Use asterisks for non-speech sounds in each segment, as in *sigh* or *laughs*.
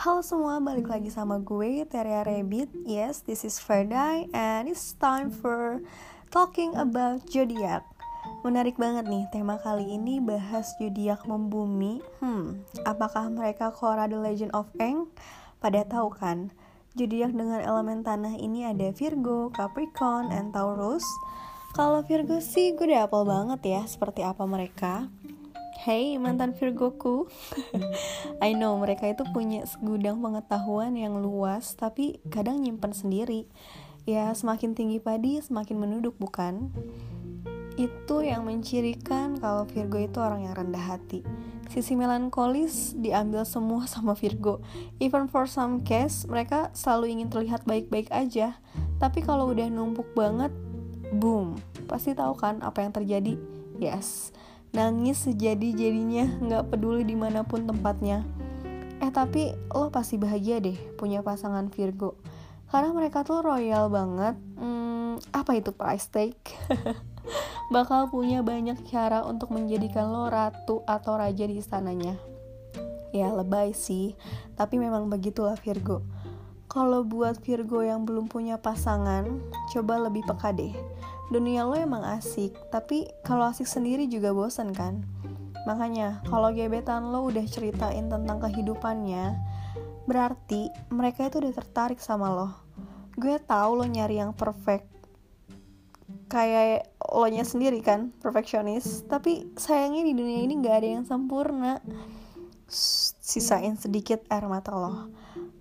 Halo semua, balik lagi sama gue, Teria Rabbit. Yes, this is Friday and it's time for talking about zodiac. Menarik banget nih, tema kali ini bahas zodiak membumi. Hmm, apakah mereka Korra The Legend of Aang? Pada tahu kan, zodiak dengan elemen tanah ini ada Virgo, Capricorn, and Taurus. Kalau Virgo sih gue udah apel banget ya, seperti apa mereka Hey mantan Virgoku. *laughs* I know mereka itu punya segudang pengetahuan yang luas Tapi kadang nyimpen sendiri. Ya semakin tinggi padi semakin menuduk bukan? Itu yang mencirikan kalau Virgo itu orang yang rendah hati. Sisi melankolis diambil semua sama Virgo. Even for some case mereka selalu ingin terlihat baik-baik aja. Tapi kalau udah numpuk banget Boom. Pasti tahu kan apa yang terjadi? Yes nangis sejadi-jadinya nggak peduli di mana pun tempatnya. Eh tapi lo pasti bahagia deh punya pasangan Virgo. Karena mereka tuh royal banget. Hmm, apa itu price tag? *laughs* Bakal punya banyak cara untuk menjadikan lo ratu atau raja di istananya. Ya lebay sih. Tapi memang begitulah Virgo. Kalau buat Virgo yang belum punya pasangan coba lebih peka deh dunia lo emang asik, tapi kalau asik sendiri juga bosan kan? Makanya, kalau gebetan lo udah ceritain tentang kehidupannya, berarti mereka itu udah tertarik sama lo. Gue tahu lo nyari yang perfect, kayak lo nya sendiri kan, perfeksionis. Tapi sayangnya di dunia ini gak ada yang sempurna. Sisain sedikit air mata lo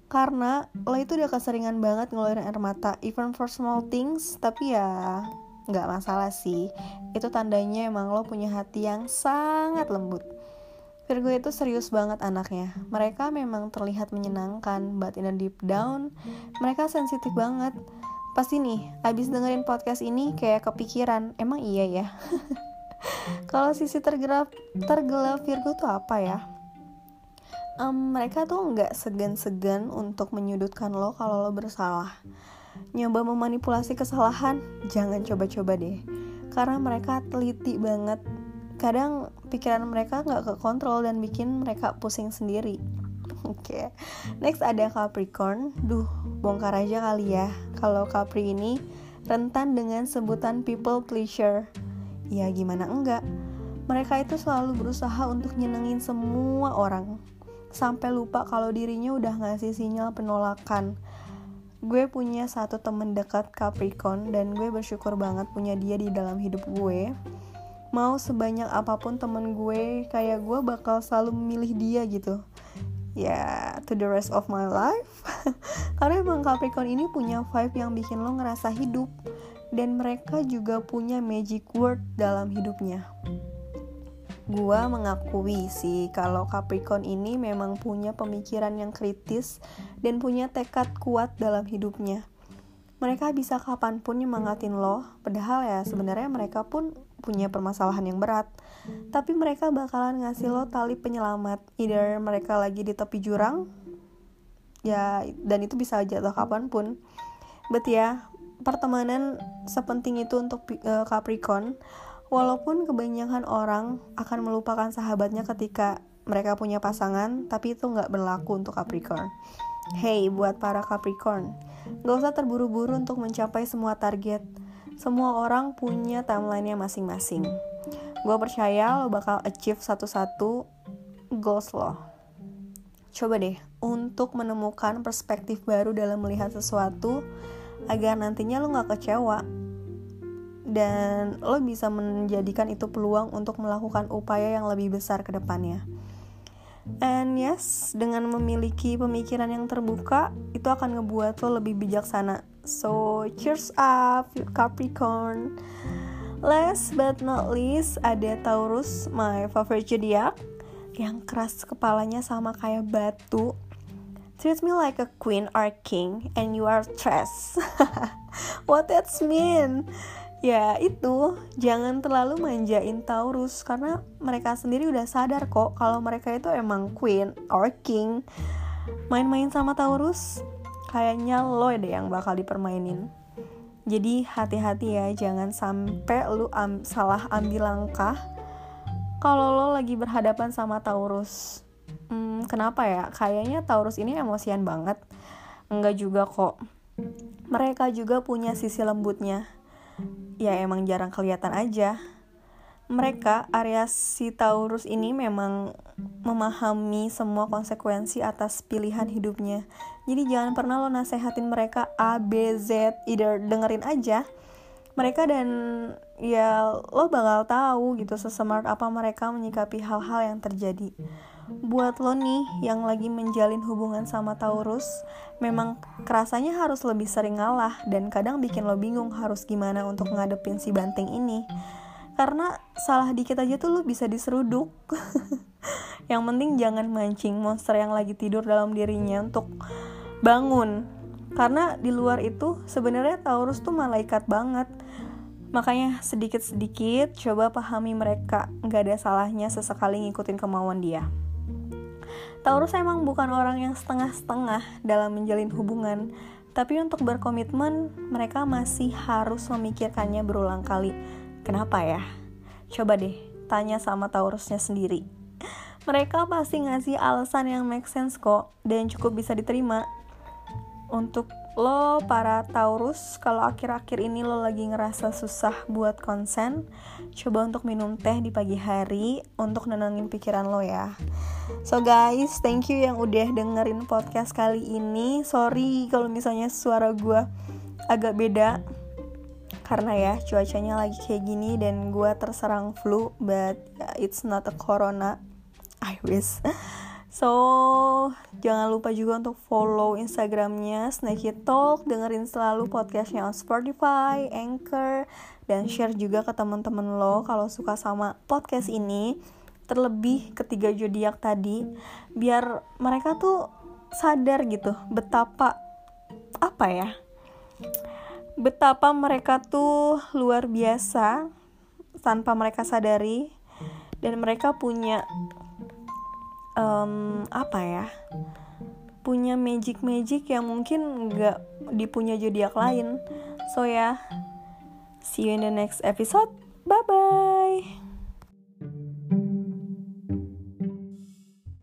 karena lo itu udah keseringan banget ngeluarin air mata even for small things tapi ya nggak masalah sih. Itu tandanya emang lo punya hati yang sangat lembut. Virgo itu serius banget anaknya. Mereka memang terlihat menyenangkan but in a deep down mereka sensitif banget. Pasti nih abis dengerin podcast ini kayak kepikiran emang iya ya? *laughs* Kalau sisi tergelap tergelap Virgo tuh apa ya? Um, mereka tuh nggak segan-segan untuk menyudutkan lo kalau lo bersalah nyoba memanipulasi kesalahan, jangan coba-coba deh. Karena mereka teliti banget. Kadang pikiran mereka nggak kekontrol dan bikin mereka pusing sendiri. *laughs* Oke, okay. next ada Capricorn. Duh, bongkar aja kali ya. Kalau Capri ini rentan dengan sebutan people pleasure. Ya gimana enggak? Mereka itu selalu berusaha untuk nyenengin semua orang. Sampai lupa kalau dirinya udah ngasih sinyal penolakan gue punya satu temen dekat Capricorn dan gue bersyukur banget punya dia di dalam hidup gue. Mau sebanyak apa pun temen gue kayak gue bakal selalu memilih dia gitu. Ya yeah, to the rest of my life. *laughs* Karena emang Capricorn ini punya vibe yang bikin lo ngerasa hidup. Dan mereka juga punya magic word dalam hidupnya Gua mengakui sih kalau Capricorn ini memang punya pemikiran yang kritis dan punya tekad kuat dalam hidupnya. Mereka bisa kapan pun nyemangatin lo, padahal ya sebenarnya mereka pun punya permasalahan yang berat. Tapi mereka bakalan ngasih lo tali penyelamat, either mereka lagi di tepi jurang, ya dan itu bisa jatuh kapan pun. But ya, pertemanan sepenting itu untuk uh, Capricorn Walaupun kebanyakan orang akan melupakan sahabatnya ketika mereka punya pasangan, tapi itu nggak berlaku untuk Capricorn. Hey, buat para Capricorn, nggak usah terburu-buru untuk mencapai semua target. Semua orang punya timelinenya masing-masing. Gue percaya lo bakal achieve satu-satu goals lo. Coba deh untuk menemukan perspektif baru dalam melihat sesuatu agar nantinya lo nggak kecewa dan lo bisa menjadikan itu peluang untuk melakukan upaya yang lebih besar ke depannya. And yes, dengan memiliki pemikiran yang terbuka, itu akan ngebuat lo lebih bijaksana. So, cheers up, Capricorn. Last but not least, ada Taurus, my favorite zodiac, yang keras kepalanya sama kayak batu. Treat me like a queen or king, and you are trash. *laughs* What that mean? Ya itu jangan terlalu manjain Taurus karena mereka sendiri udah sadar kok kalau mereka itu emang queen or king. Main-main sama Taurus kayaknya lo deh yang bakal dipermainin. Jadi hati-hati ya jangan sampai lu am salah ambil langkah kalau lo lagi berhadapan sama Taurus. Hmm, kenapa ya? Kayaknya Taurus ini emosian banget. Enggak juga kok. Mereka juga punya sisi lembutnya ya emang jarang kelihatan aja mereka Aries si Taurus ini memang memahami semua konsekuensi atas pilihan hidupnya. Jadi jangan pernah lo nasehatin mereka A, B, Z, either dengerin aja. Mereka dan ya lo bakal tahu gitu sesmart apa mereka menyikapi hal-hal yang terjadi. Buat lo nih yang lagi menjalin hubungan sama Taurus, memang kerasanya harus lebih sering ngalah dan kadang bikin lo bingung harus gimana untuk ngadepin si banting ini. Karena salah dikit aja tuh lu bisa diseruduk. *laughs* Yang penting jangan mancing monster yang lagi tidur dalam dirinya untuk bangun. Karena di luar itu sebenarnya Taurus tuh malaikat banget. Makanya sedikit-sedikit coba pahami mereka nggak ada salahnya sesekali ngikutin kemauan dia Taurus emang bukan orang yang setengah-setengah dalam menjalin hubungan tapi untuk berkomitmen mereka masih harus memikirkannya berulang kali Kenapa ya? Coba deh tanya sama Taurusnya sendiri. Mereka pasti ngasih alasan yang make sense kok dan cukup bisa diterima. Untuk lo para Taurus, kalau akhir-akhir ini lo lagi ngerasa susah buat konsen, coba untuk minum teh di pagi hari untuk nenangin pikiran lo ya. So guys, thank you yang udah dengerin podcast kali ini. Sorry kalau misalnya suara gue agak beda karena ya cuacanya lagi kayak gini dan gue terserang flu but it's not a corona I wish so jangan lupa juga untuk follow instagramnya Snakey Talk dengerin selalu podcastnya on Spotify Anchor dan share juga ke teman-teman lo kalau suka sama podcast ini terlebih ketiga zodiak tadi biar mereka tuh sadar gitu betapa apa ya betapa mereka tuh luar biasa tanpa mereka sadari dan mereka punya um, apa ya punya magic magic yang mungkin nggak dipunya zodiak lain. So ya see you in the next episode. Bye bye